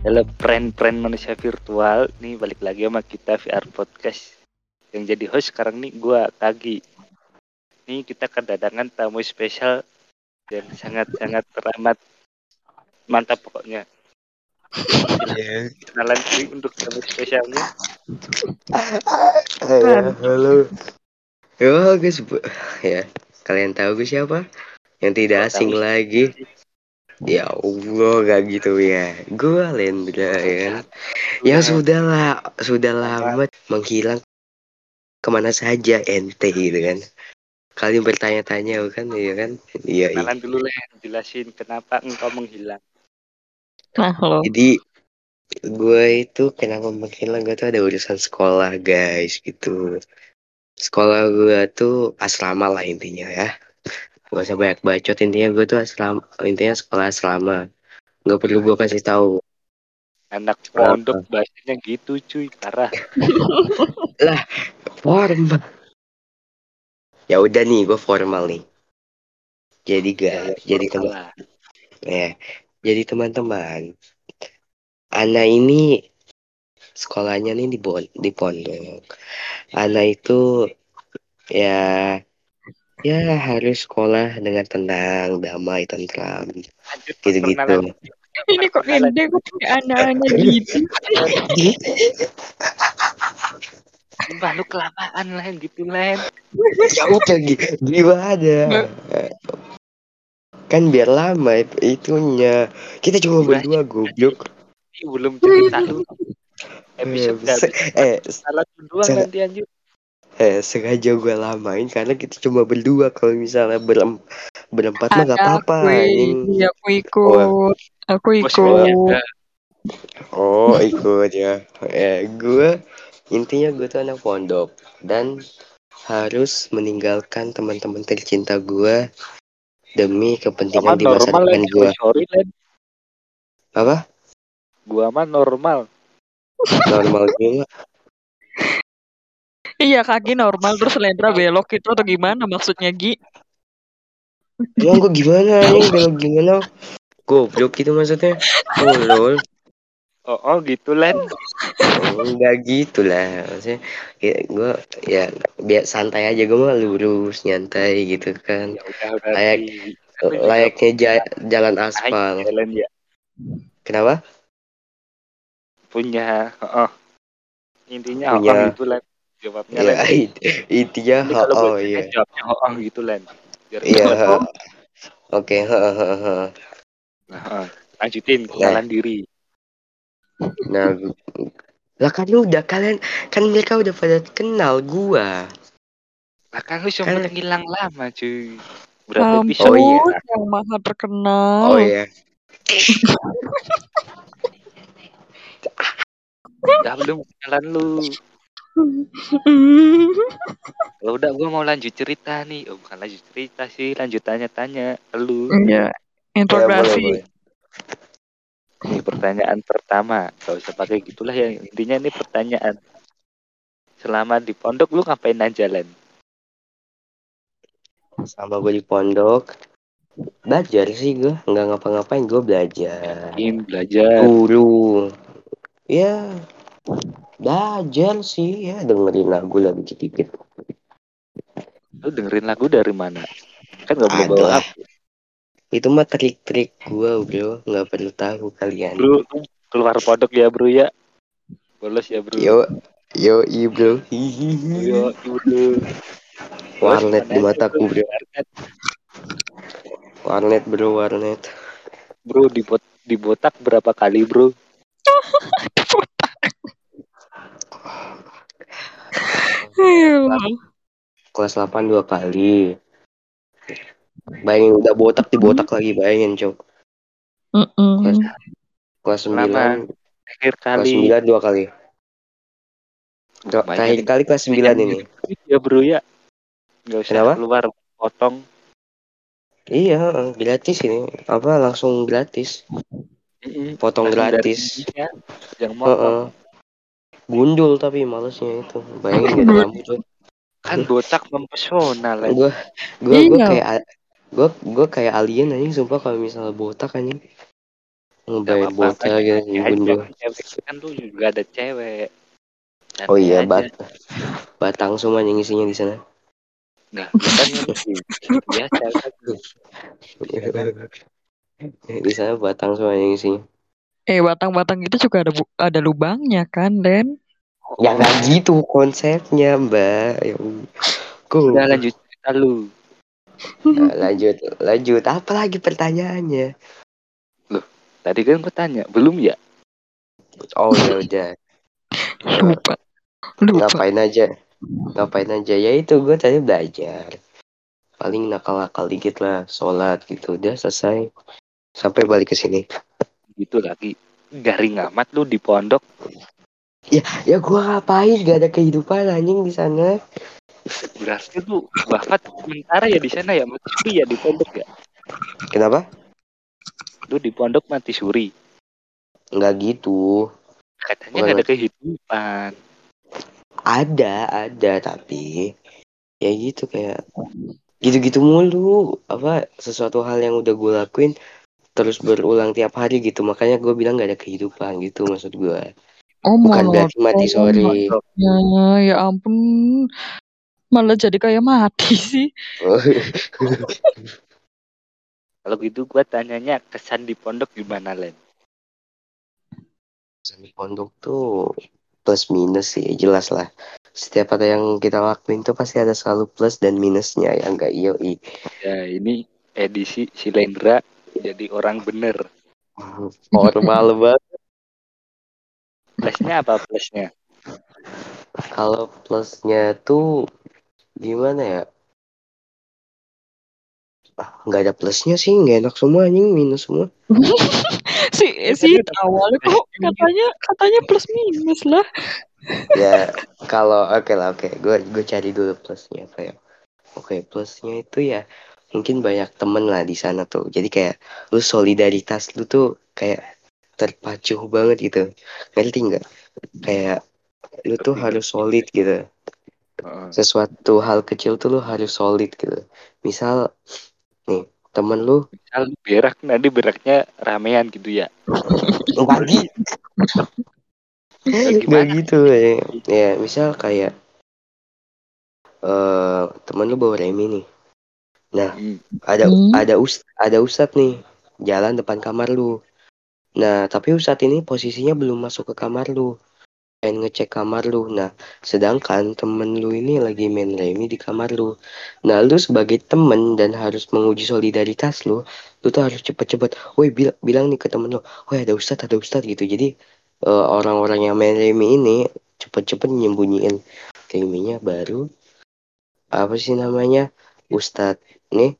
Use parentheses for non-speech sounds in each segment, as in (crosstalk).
Halo friend-friend manusia virtual, nih balik lagi sama kita VR Podcast. Yang jadi host sekarang nih gua Tagi. Nih kita kedatangan tamu spesial dan sangat-sangat teramat mantap pokoknya. Iya. Kenalan diri untuk tamu spesialnya. Ya, halo. Yo, guys, bu- ya kalian tahu gue siapa? Yang tidak asing tahu. lagi. Ya Allah, gak gitu ya. Gue Lendra ya kan. Ya Udah, sudah lah, sudah Lama. lama menghilang ke mana saja ente gitu kan. Kalian bertanya-tanya kan, iya kan? Iya. iya. kenalan dulu Len, jelasin kenapa engkau menghilang. Nah, lo. Jadi gue itu kenapa menghilang gue tuh ada urusan sekolah guys gitu. Sekolah gue tuh asrama lah intinya ya. Gak usah banyak bacot intinya gue tuh asrama intinya sekolah asrama. Gak perlu gue kasih tahu. Anak pondok bahasanya gitu cuy, parah. (laughs) Formal. Ya udah nih gue formal nih. Jadi gak ya, jadi teman lah. ya. Jadi teman-teman. Ana ini sekolahnya nih di bon di pondok. Ana itu ya ya harus sekolah dengan tenang, damai, tentram, gitu-gitu. (laughs) Ini kok ende kok kayak anak-anak gitu. Sumpah lu kelamaan Len gitu Len. ya udah gi- gimana? Kan biar lama itunya. Kita cuma berdua goblok. Belum cerita lu. Episode Eh, eh, salah se- nanti anjir. Eh, sengaja gue lamain karena kita cuma berdua. Kalau misalnya berem berempat mah gak apa-apa. Aku, anjing. iya, aku ikut. Aku Bos ikut. Oh ikut ya. Eh, gue intinya gue tuh anak pondok dan harus meninggalkan teman-teman tercinta gue demi kepentingan di masa depan gue. Apa? Gua mah normal. Normal juga. Iya, kaki normal terus Lendra belok itu atau gimana maksudnya Gi? Emang gue gimana nih? Belok gimana? Goblok gitu maksudnya. Oh lol. Oh, oh gitu Len. Oh, enggak gitu lah. Maksudnya ya, gue ya biar santai aja gue mah lurus nyantai gitu kan. Ya udah udah. Layak- Layaknya ja- jalan aspal. ya, ya. Kenapa? Punya. Oh. Intinya Punya. oh gitu Len. Jawabnya. Ya it- intinya kalau oh, oh iya. jawabnya oh, oh gitu Len. Biar Iya. Oke, ha, ha, ha, ha. Nah, lanjutin kenalan diri. Nah, lah kan udah kalian kan mereka udah pada kenal gua. Lah kan lu sempet Kan- ngilang lama cuy. Berapa Ampun? Oh, iya. yang maha terkenal. Oh iya. Udah belum kenalan lu. (laughs) Ya udah gua mau lanjut cerita nih. Oh, bukan lanjut cerita sih, lanjut tanya-tanya lu. Iya, Ya, introduksi. boleh. Ini pertanyaan pertama. Gak usah pakai gitulah ya. Intinya ini pertanyaan. Selama di pondok lu ngapain aja, Len? Sama gue di pondok. Belajar sih gue, nggak ngapa-ngapain gue belajar. In belajar. Guru. Ya, belajar sih ya dengerin lagu lah dikit-dikit. Lu dengerin lagu dari mana? Kan gak boleh Ada bawa. Itu mah trik-trik gue bro, nggak perlu tahu kalian. Bro, keluar pondok ya, Bro ya. Bolos ya, Bro. Yo, yo, i bro. Yo, yo, bro. Warnet di mataku bro? Warnet. Warnet bro, warnet. Bro, di bot di botak berapa kali, Bro? (laughs) Kelas 8 dua kali. Bayangin udah botak di botak lagi, bayangin cok. Kelas, kelas 9 Lama. Terakhir kelas kali. 9 dua kali. Terakhir kali kelas 9 ini. Ya, Bro ya. Gak usah Kenapa? keluar potong. Iya, heeh, gratis ini. Apa langsung gratis? Potong dari gratis. ininya, Yang Heeh. motong. Gundul tapi malesnya itu. Bayangin gak ada rambut tuh. Kan botak mempesona, Len. Gue gue gue Iya. kayak gue gue kayak alien anjing sumpah kalau misalnya botak anjing. ngebayar apa-apa, bocah gitu bro kan cewek kan tuh juga ada cewek. oh Santai iya aja. bat batang semua yang isinya di sana lu kan (laughs) kan. di sana batang semua yang isinya Eh batang-batang itu juga ada ada lubangnya kan, Den? ya nggak gitu konsepnya mbak ya Udah lanjut cerita lu. Nah, lanjut lanjut apa lagi pertanyaannya Tadi kan gue tanya, belum ya? oh ya udah Lupa. Lupa. ngapain aja ngapain aja ya itu gue tadi belajar paling nakal-nakal dikit lah sholat gitu udah selesai sampai balik ke sini Gitu lagi. Garing amat lu di pondok. ya gue ngapain gak ada kehidupan anjing di sana Berarti lu wafat sementara ya di sana ya mati suri ya di pondok ya. kenapa Lu di pondok mati suri. nggak gitu Katanya gak ada kehidupan. ada ada tapi ya gitu kayak gitu-gitu mulu apa sesuatu hal yang udah gue lakuin terus berulang tiap hari gitu makanya gue bilang gak ada kehidupan gitu maksud gue Oh, bukan berarti mati sorry Ya, ya ampun. Malah jadi kayak mati (laughs) sih. (laughs) Kalau gitu gua tanyanya kesan di pondok gimana Len? di pondok tuh plus minus sih jelas lah setiap ada yang kita lakuin tuh pasti ada selalu plus dan minusnya ya enggak yoi Ya ini edisi Silendra jadi orang bener. normal banget Plusnya apa plusnya? kalau plusnya tuh gimana ya ah, nggak ada plusnya sih nggak enak semua anjing minus semua (laughs) si Ya, si awalnya kok katanya katanya plus minus lah. ya kalau oke lah oke gue gue cari dulu plusnya apa ya oke plusnya itu ya mungkin banyak temen lah di sana tuh. Jadi kayak lu solidaritas lu tuh kayak terpacu banget gitu. Ngerti nggak? Kayak lu tuh harus solid gitu. Sesuatu hal kecil tuh lu harus solid gitu. Misal nih temen lu Misal berak nanti beraknya ramean gitu ya. enggak gitu gitu ya. ya misal kayak eh temen lu bawa remi nih nah Hmm. ada Hmm. ada us ada ustad nih jalan depan kamar lu. Nah tapi ustad ini posisinya belum masuk ke kamar lu. Pengen ngecek kamar lu. Nah sedangkan temen lu ini lagi main remi di kamar lu. Nah lu sebagai temen dan harus menguji solidaritas lu lu tuh harus cepet-cepet. Woi bil- bilang nih ke temen lu woi ada ustad ada ustad gitu. Jadi eh, orang-orang yang main remi ini cepet-cepet nyembunyiin reminya baru apa sih namanya ustad nih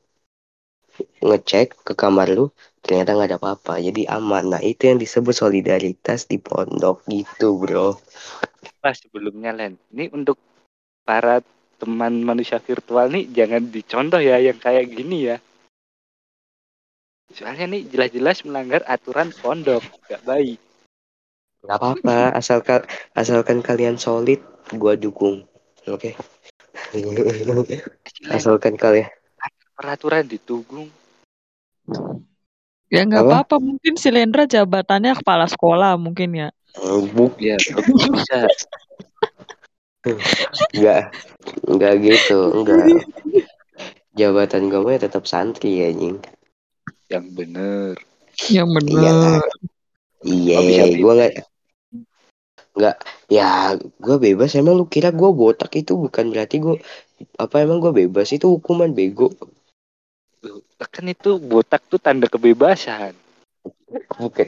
ngecek ke kamar lu ternyata nggak ada apa-apa. Jadi aman. Nah itu yang disebut solidaritas di pondok gitu bro. Pas sebelumnya Len. Ini untuk para teman manusia virtual nih jangan dicontoh ya yang kayak gini ya. Soalnya nih jelas-jelas melanggar aturan pondok, gak baik. nggak apa-apa. Asalkan asalkan kalian solid gua dukung. Oke? (laughs) Asalkan kalian Peraturan ditunggu. Ya nggak Apa? apa-apa mungkin si Lendra jabatannya kepala sekolah mungkin ya. buk Ya, bisa. (laughs) nggak nggak gitu enggak jabatan gue mah tetap santri anjing Yang bener. Yang Iya. bener. iya Oh, bisa gue nggak nggak ya gue bebas emang lu kira gue botak itu bukan berarti gue apa emang gue bebas itu hukuman bego Loh, Kan itu botak tuh tanda kebebasan. bukan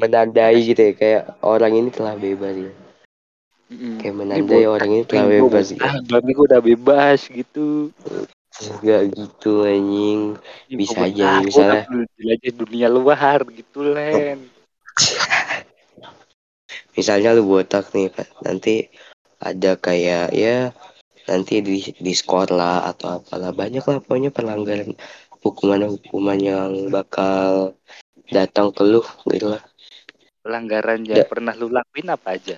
menandai gitu ya kayak orang ini telah bebas ya kayak menandai orang ini telah bebas gitu berarti gua udah bebas gitu. nggak gitu anjing Bisa aja, misalnya. jelajah dunia luar gitu, Len. misalnya lu botak nih Pak. nanti ada kayak ya nanti di di skor lah atau apalah banyak lah pokoknya pelanggaran hukuman-hukuman yang bakal datang ke lu gitu lah Pelanggaran yang Da- pernah lu lakuin apa aja?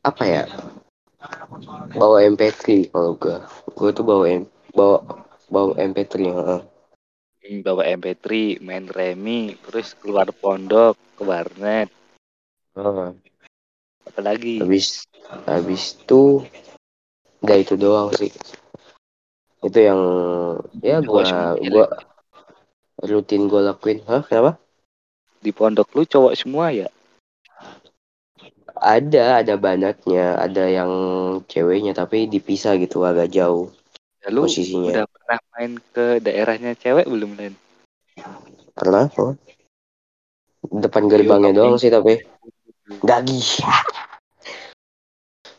apa ya bawa MP3 kalau gua gua tuh bawa M- bawa bawa MP3 heeh. Hmm, bawa MP3 main remi terus keluar pondok ke warnet. Apalagi? Habis habis itu nggak itu doang sih. Itu yang ya gua semua ya, gua rutin gua lakuin. Hah kenapa? Di pondok lu cowok semua ya? Ada ada banyaknya. Ada yang ceweknya tapi dipisah gitu agak jauh Ya, lu posisinya. udah pernah main ke daerahnya cewek belum Len? pernah kok depan Ayo, gerbangnya doang sih tapi nggak gitu.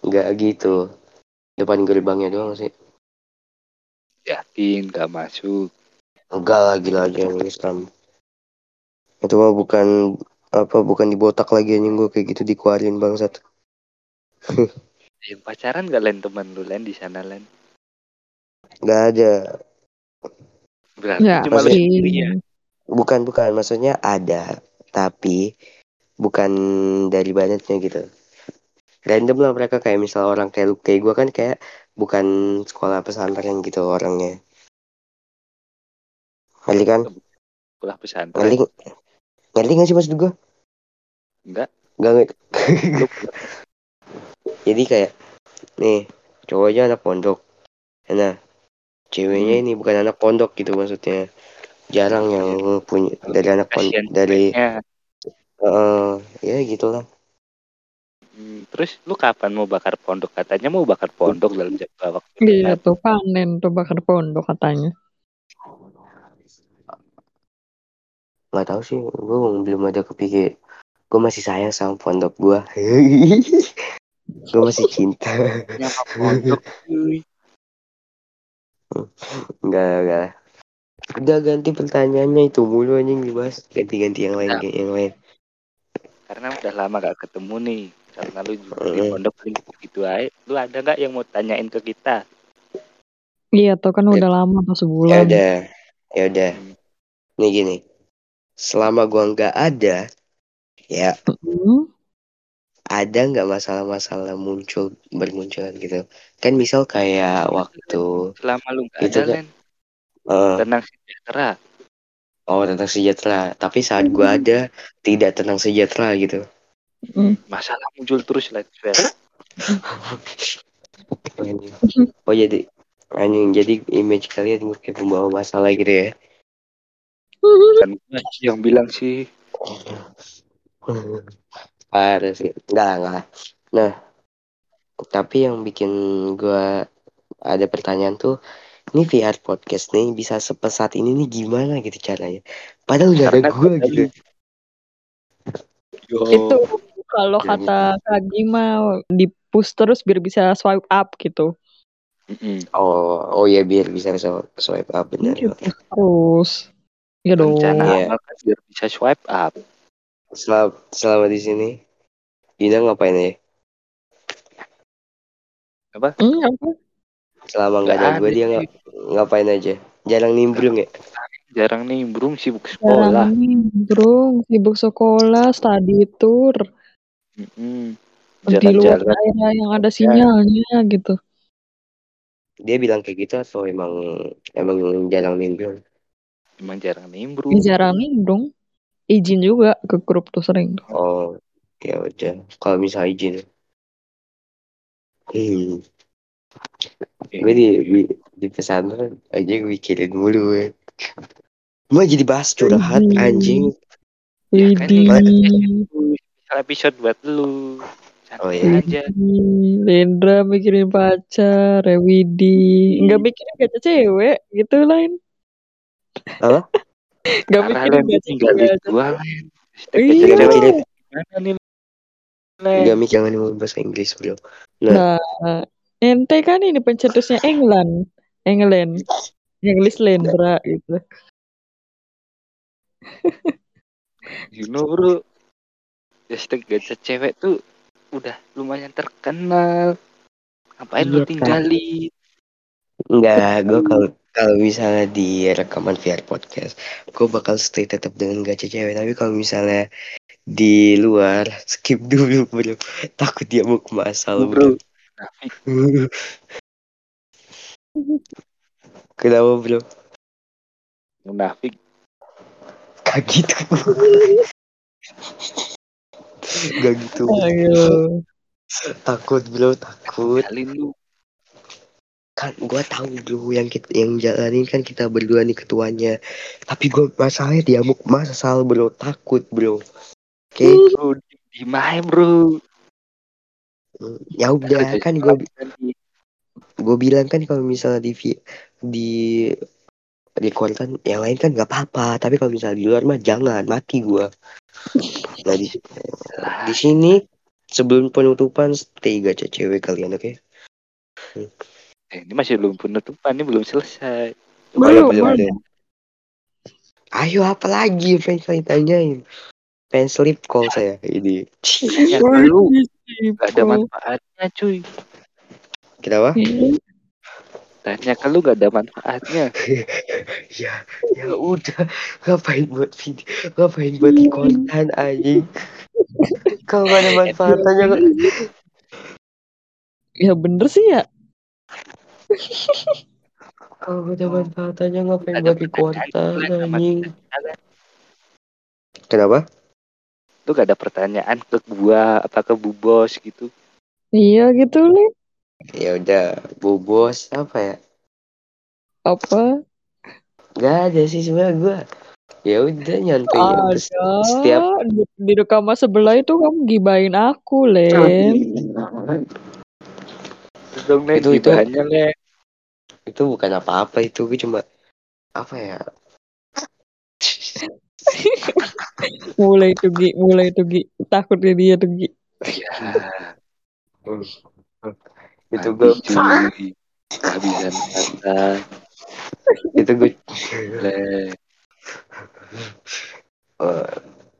Nggak gitu. Depan gerbangnya doang sih. Yakin gak masuk. enggak lagi lagi yang Islam itu mah bukan apa bukan dibotak lagi anjing gua kayak gitu dikeluarin bangsat. (laughs) Yang pacaran gak Len? Teman lu Len di sana Len? nggak ada. Berarti Ya, cuma lu Maksudnya- sendiri ya? bukan bukan. Maksudnya ada. Tapi bukan dari banyaknya gitu random lah mereka kayak misal orang kayak kayak gue kan kayak bukan sekolah pesantren gitu orangnya ngerti kan Sekolah pesantren. ngerti ngerti nggak sih maksud gue Enggak. nggak ngerti (laughs) jadi kayak nih cowoknya anak pondok nah ceweknya Hmm. ini bukan anak pondok gitu maksudnya jarang yang punya dari anak pondok dari. Eh ya gitulah Hmm, terus lu kapan mau bakar pondok? Katanya mau bakar pondok dalam jangka waktu Iya tuh panen tuh bakar pondok katanya. nggak tahu sih gue belum ada kepikir gue masih sayang sama pondok gue (laughs) gue masih cinta Nyapa pondok cuy. nggak nggak udah ganti pertanyaannya itu mulu anjing dibahas ganti-ganti yang lain Nah. kayak yang lain Karena udah lama gak ketemu nih. Karena lu juga di pondok paling gitu aja. Lu ada nggak yang mau tanyain ke kita? Iya tuh kan udah lama tuh ya sebulan. udah ya udah nih gini selama gua nggak ada ya Hmm, ada nggak masalah-masalah muncul bermunculan gitu kan misal kayak waktu Selama lu nggak Itu ada kan- Len, eh, tenang sejahtera. Oh tentang sejahtera tapi saat gua ada tidak tenang sejahtera gitu Hmm. Masalah muncul terus. Anjing. (laughs) oh jadi anjing jadi image kalian kayak pembawa masalah gitu ya Kan yang bilang sih (laughs) Parah sih. Enggak lah, enggak lah. Nah, tapi yang bikin gua ada pertanyaan tuh, ini VR podcast nih bisa sepesat ini nih gimana gitu caranya? Padahal ada Karena gua tadi- gitu. Yo, Itu kalau Ya, kata Kagi mah di push terus biar bisa swipe up gitu. Oh, oh ya biar bisa sw- swipe up benar. Gitu. Terus. Ya dong. rencana Iya. kan biar bisa swipe up. Selama, selama di sini, Dina ngapain ya? Hmm, apa? Selama nggak ada Nggak ada dia ngap- ngapain aja? Jarang nimbrung ya? Jarang nimbrung sibuk Jarang sekolah. nimbrung, sibuk sekolah, study tour, di luar Jalan-jalan. daerah yang ada Ya. sinyalnya gitu. Dia bilang kayak gitu atau emang emang jarang nimbrung? Emang jarang nimbrung. Ya, jarang nimbrung. Izin juga ke grup tuh sering. Oh, ya udah. Kalau misalnya izin. Hmm. Gue di, di, di pesantren aja gue mikirin mulu gue. Gue jadi bahas curhat anjing. Ya kan episode buat lu. Santai Oh, iya. aja. Lendra mikirin pacar, ya Widi. Nggak mikirin gacha cewek, gitu lain. Apa? (laughs) Nggak mikirin di gacha. gua Len. Iya. Cewek Mikirin. Gak bahasa Inggris bro. Nah, Nah, ente kan ini pencetusnya England. England. English Lendra gitu. (laughs) You know bro. Hashtag gacha cewek tuh udah lumayan terkenal. Ngapain lu Iya, Kak. tinggalin? enggak. Gue kalau kalau misalnya di rekaman VR podcast, gue bakal stay tetap dengan gacha cewek. Tapi kalau misalnya di luar, skip dulu bro. Takut dia mau ke masal Bro. bro. Nafik. Kenapa bro? Munafik. Gak gitu. Gak gitu. Ayo. Takut bro, takut. Kali lu. Kan gua tahu bro yang kita yang jalanin kan kita berdua nih ketuanya. Tapi gua masalahnya dia mau masal bro, takut bro. Oke, Bro, di main bro. Ya udah kan gua gue bilang kan kalau misalnya di vi- di record kan yang lain kan nggak apa-apa. Tapi kalau misalnya di luar mah jangan mati gue nah di, di sini sebelum penutupan stay gacha cewek kalian oke? Eh, ini masih belum penutupan, ini belum selesai. Belum, belum. ayo apa lagi? Yang pengen kalian tanyain pengen sleep call saya ini Ya, lu gak ada manfaatnya cuy. kenapa Tanya ke lu gak ada manfaatnya. (laughs) ya ya udah. Ngapain buat video ngapain buat konten anjing? Kalau gak ada (laughs) manfaatnya Ya bener sih ya. kalau gak ada manfaatnya ngapain buat konten anjing? kita. kenapa Lu gak ada pertanyaan ke gua apa ke bu bos gitu. Iya gitu nih. ya udah bobos apa ya Apa? Gak ada sih sebenarnya gue ya udah nyantai. Ada. setiap Di, di rekaman sebelah itu kamu gibain aku, Len. Dong nih Itu- itu- Le. itu bukan apa-apa itu gue cuma apa ya Mulai tuh Gi, mulai tuh Gi. Takutnya dia tuh Gi. Ya, itu gue cuy. Kehabisan kata. itu gue eh,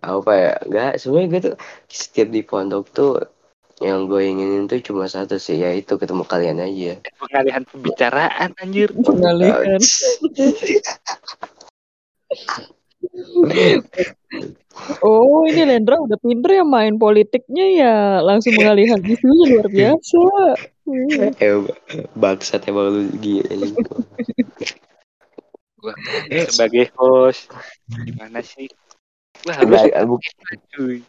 apa ya nggak sebenarnya gue tuh setiap di pondok tuh yang gue inginin tuh cuma satu sih yaitu ketemu kalian aja Pengalihan pembicaraan anjir. Pengalihan. (laughs) Oh, ini Lendra udah pinter ya main politiknya ya. Langsung mengalihkan isunya luar biasa. (laughs) Eh bangsat emang lu gila Gua kan sebagai host gimana sih? Gua harus cuy.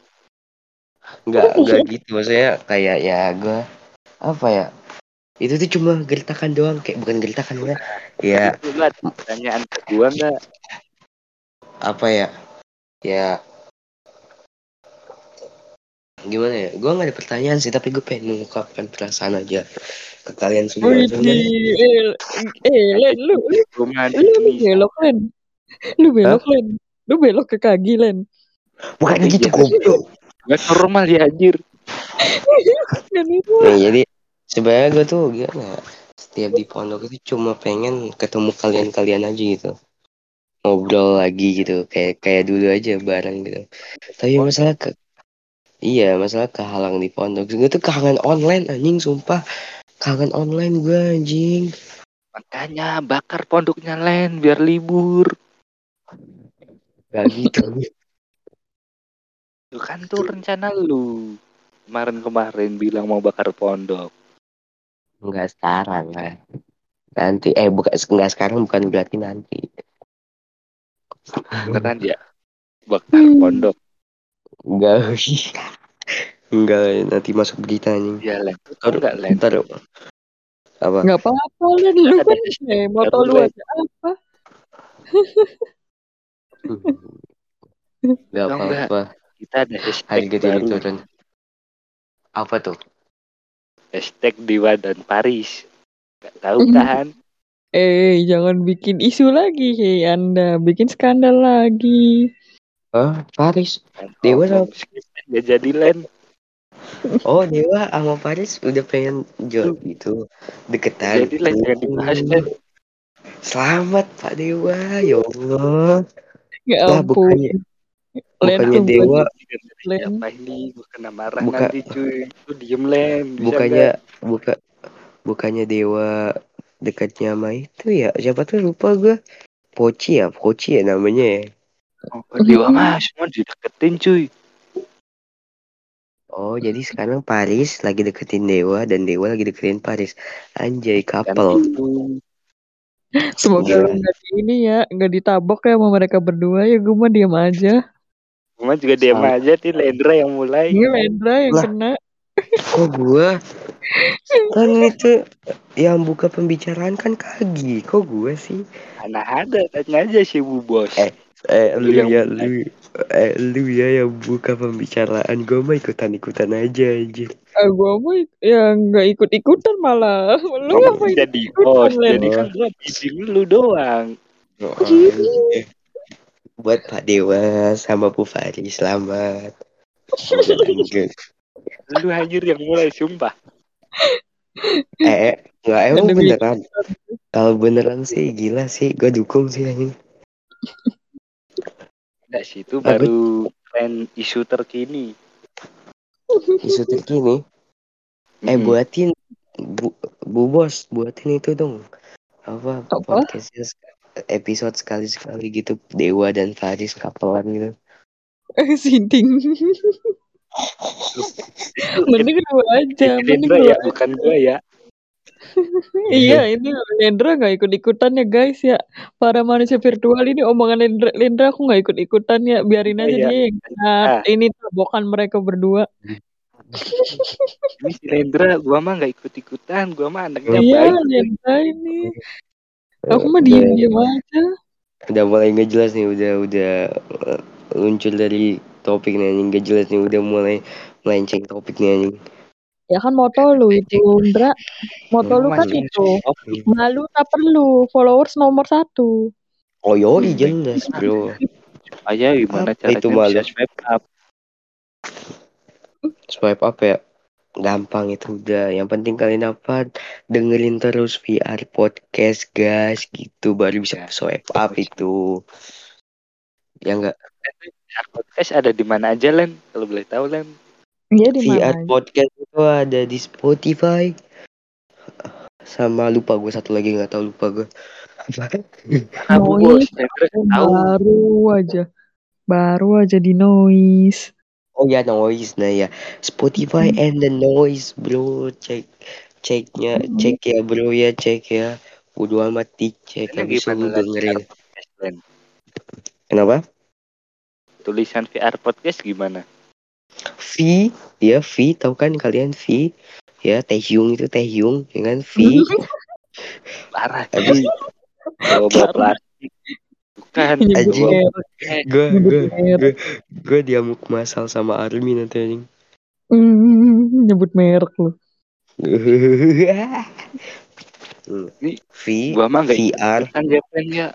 nggak nggak gitu maksudnya kayak ya gue apa ya itu tuh cuma gertakan doang kayak bukan gertakan ya ya lu pertanyaan ke gua enggak? Apa ya ya gimana ya gue nggak ada pertanyaan sih tapi gue pengen mengungkapkan perasaan aja ke kalian semua Wih, Sebenarnya eh, eh, Len, lu, lu, lu, belok, Len. Lu belok, Len. Lu belok ke kaki, Len. bukan Iya, gitu iya. goblok Gak normal ya anjir. Nih, jadi sebenarnya gue tuh gimana ya, setiap di pondok itu cuma pengen ketemu kalian-kalian aja gitu ngobrol lagi gitu kayak kayak dulu aja bareng gitu. Tapi masalah ke iya masalah kehalang di pondok. Gue tuh kangen online anjing sumpah. Kangen online gue anjing. Makanya bakar pondoknya Len biar libur. gak gitu. (laughs) Itu kan tuh rencana lu. Kemarin-kemarin bilang mau bakar pondok. nggak sekarang lah nanti eh bukan nggak sekarang bukan berarti nanti Beneran ya? Bakar Hmm. pondok. enggak (laughs) enggak nanti masuk berita anjing Ya Len. Lu tau nggak Len? apa nggak apa-apa, Len. Lu kan, eh, moto lu aja apa? (laughs) nggak Tau nggak? apa-apa Kita ada hashtag harga baru. turun apa tuh Hashtag Dewa dan Paris. Gak tahu Hmm. kan? Eh, jangan bikin isu lagi, hei Anda. Bikin skandal lagi. oh Paris Dewa Nggak jadi Len. oh Dewa sama Paris udah pengen jual gitu deketan Jadi Len jangan dibahas Len. selamat Pak Dewa ya Allah Ya Lah, ampun. bukannya Len, bukannya tunggu Dewa Len. Apa ini? Gue kena marah Buka- nanti cuy. Lu diem Len. Bisa bukannya buka bukannya Dewa dekatnya sama itu ya siapa tuh lupa gue Poci ya Poci ya namanya ya Oh, Dewa mah semua dideketin cuy. oh jadi sekarang Paris lagi deketin Dewa dan Dewa lagi deketin Paris anjay couple. Semoga lu nggak di ini ya, nggak ditabok ya sama mereka berdua ya. Gue mah diam aja. Cuma juga diam aja tuh Lendra yang mulai. Ini Lendra yang Lah. kena. Kok gua kan itu yang buka pembicaraan kan kagi. Kok gua sih? Mana ada tanya aja sih Bu Bos. Eh, Eh, Lu ya, lu, eh, lu ya yang buka pembicaraan. Gue mah ikutan-ikutan aja anjir. Ah, gue mah ya nggak ikut-ikutan malah. Lu Kamu apa jadi host, Len? jadi kan gua bimbing lu doang. Oh, anjir. Buat Pak Dewa sama Bu Fari, selamat. (laughs) Lu anjir yang mulai sumpah. (laughs) Eh, nggak emang beneran. Kalau beneran sih gila sih, gue dukung sih anjing. Enggak sih itu baru tren isu terkini. Isu terkini. Eh buatin bu, bu bos buatin itu dong apa, Apa? podcastnya episode sekali sekali gitu Dewa dan Faris kapelan gitu. (laughs) Sinting. (laughs) Mending lu aja, mending Lendra lu ya, bukan gua ya. (laughs) Iya, ini Lendra nggak ikut-ikutan ya guys ya. Para manusia virtual ini omongan Lendra, Lendra aku nggak ikut-ikutan ya. Biarin aja Iya, dia yang kena. Ah. Ini tabokan mereka berdua. Ini si Lendra, gua mah nggak ikut-ikutan, gua mah anaknya Iya, baik. Lendra ini. Aku mah diem-diem aja. Udah mulai nggak jelas nih, udah udah uh, muncul dari topik nih anjing nggak jelas nih, udah mulai melenceng topik nih anjing. Ya kan moto lu itu, Indra. Moto lu kan Masih- itu. Malu tak perlu. Followers nomor satu. Oh yoi jelas bro. Aja gimana caranya itu malu? swipe up. Swipe up ya gampang itu udah yang penting kalian apa dengerin terus VR podcast guys gitu baru bisa swipe up itu ya enggak VR podcast ada di mana aja Len? Kalau boleh tahu Len. Iya di VR mana? podcast itu ada di Spotify. Sama lupa gue satu lagi nggak tahu lupa gue apa? Bos. Baru aja. Baru aja di noise. oh ya noise. Nah ya. Spotify and the noise bro. Cek ceknya Hmm. cek ya bro ya. Cek ya. Udah amat dicek. Habis lu dengerin. VR kenapa Tulisan VR podcast gimana? V ya V tahu kan kalian V ya Taehyung itu Taehyung ya kan V (laughs) Parah bawa plastik. Bukan. Anjing. gue gue merek. gue diamuk masal sama Army nanti anjing Hmm, nyebut merek lu. Hmm. Ini V gua mah nggak VR Kan ya Len ya.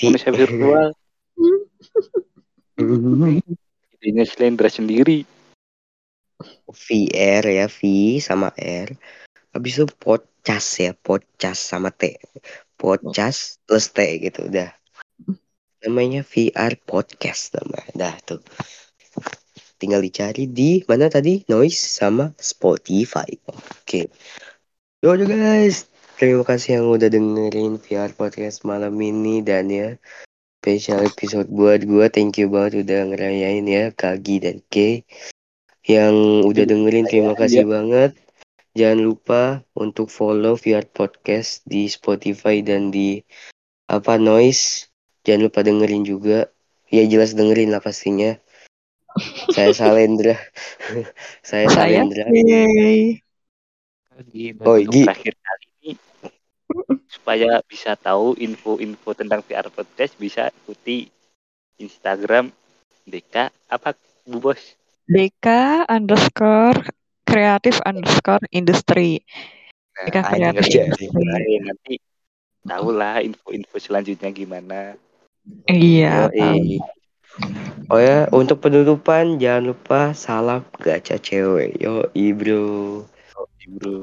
Virtual. (laughs) (laughs) Idenya si Lendra sendiri. VR ya V sama R. Habis itu podcast ya podcast sama T. Podcast plus T gitu udah. Namanya VR podcast namanya. Dah tuh. Tinggal dicari di mana tadi? Noise sama Spotify. Oke. Yaudah guys. Terima kasih yang udah dengerin VR podcast malam ini dan ya special episode buat gua. Thank you banget udah ngerayain ya Kagi dan K. Yang udah dengerin terima kasih banget. Jangan lupa untuk follow VR podcast di Spotify dan di apa noise. Jangan lupa dengerin juga. Ya jelas dengerin lah pastinya. Saya Salendra. (laughs) Saya Saya Salendra. Lagi Oh, Gi. terakhir kali supaya bisa tahu info-info tentang VR podcast bisa ikuti Instagram DK apa Bu Bos? DK underscore kreatif underscore industri. DK Nah, kreatif iya. industri. Nanti tahu lah info-info selanjutnya gimana. Iya. Yoi. Oh ya, untuk penutupan jangan lupa salam gacha cewek. Yo, bro. Bro.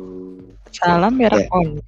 Salam merek Ya. on.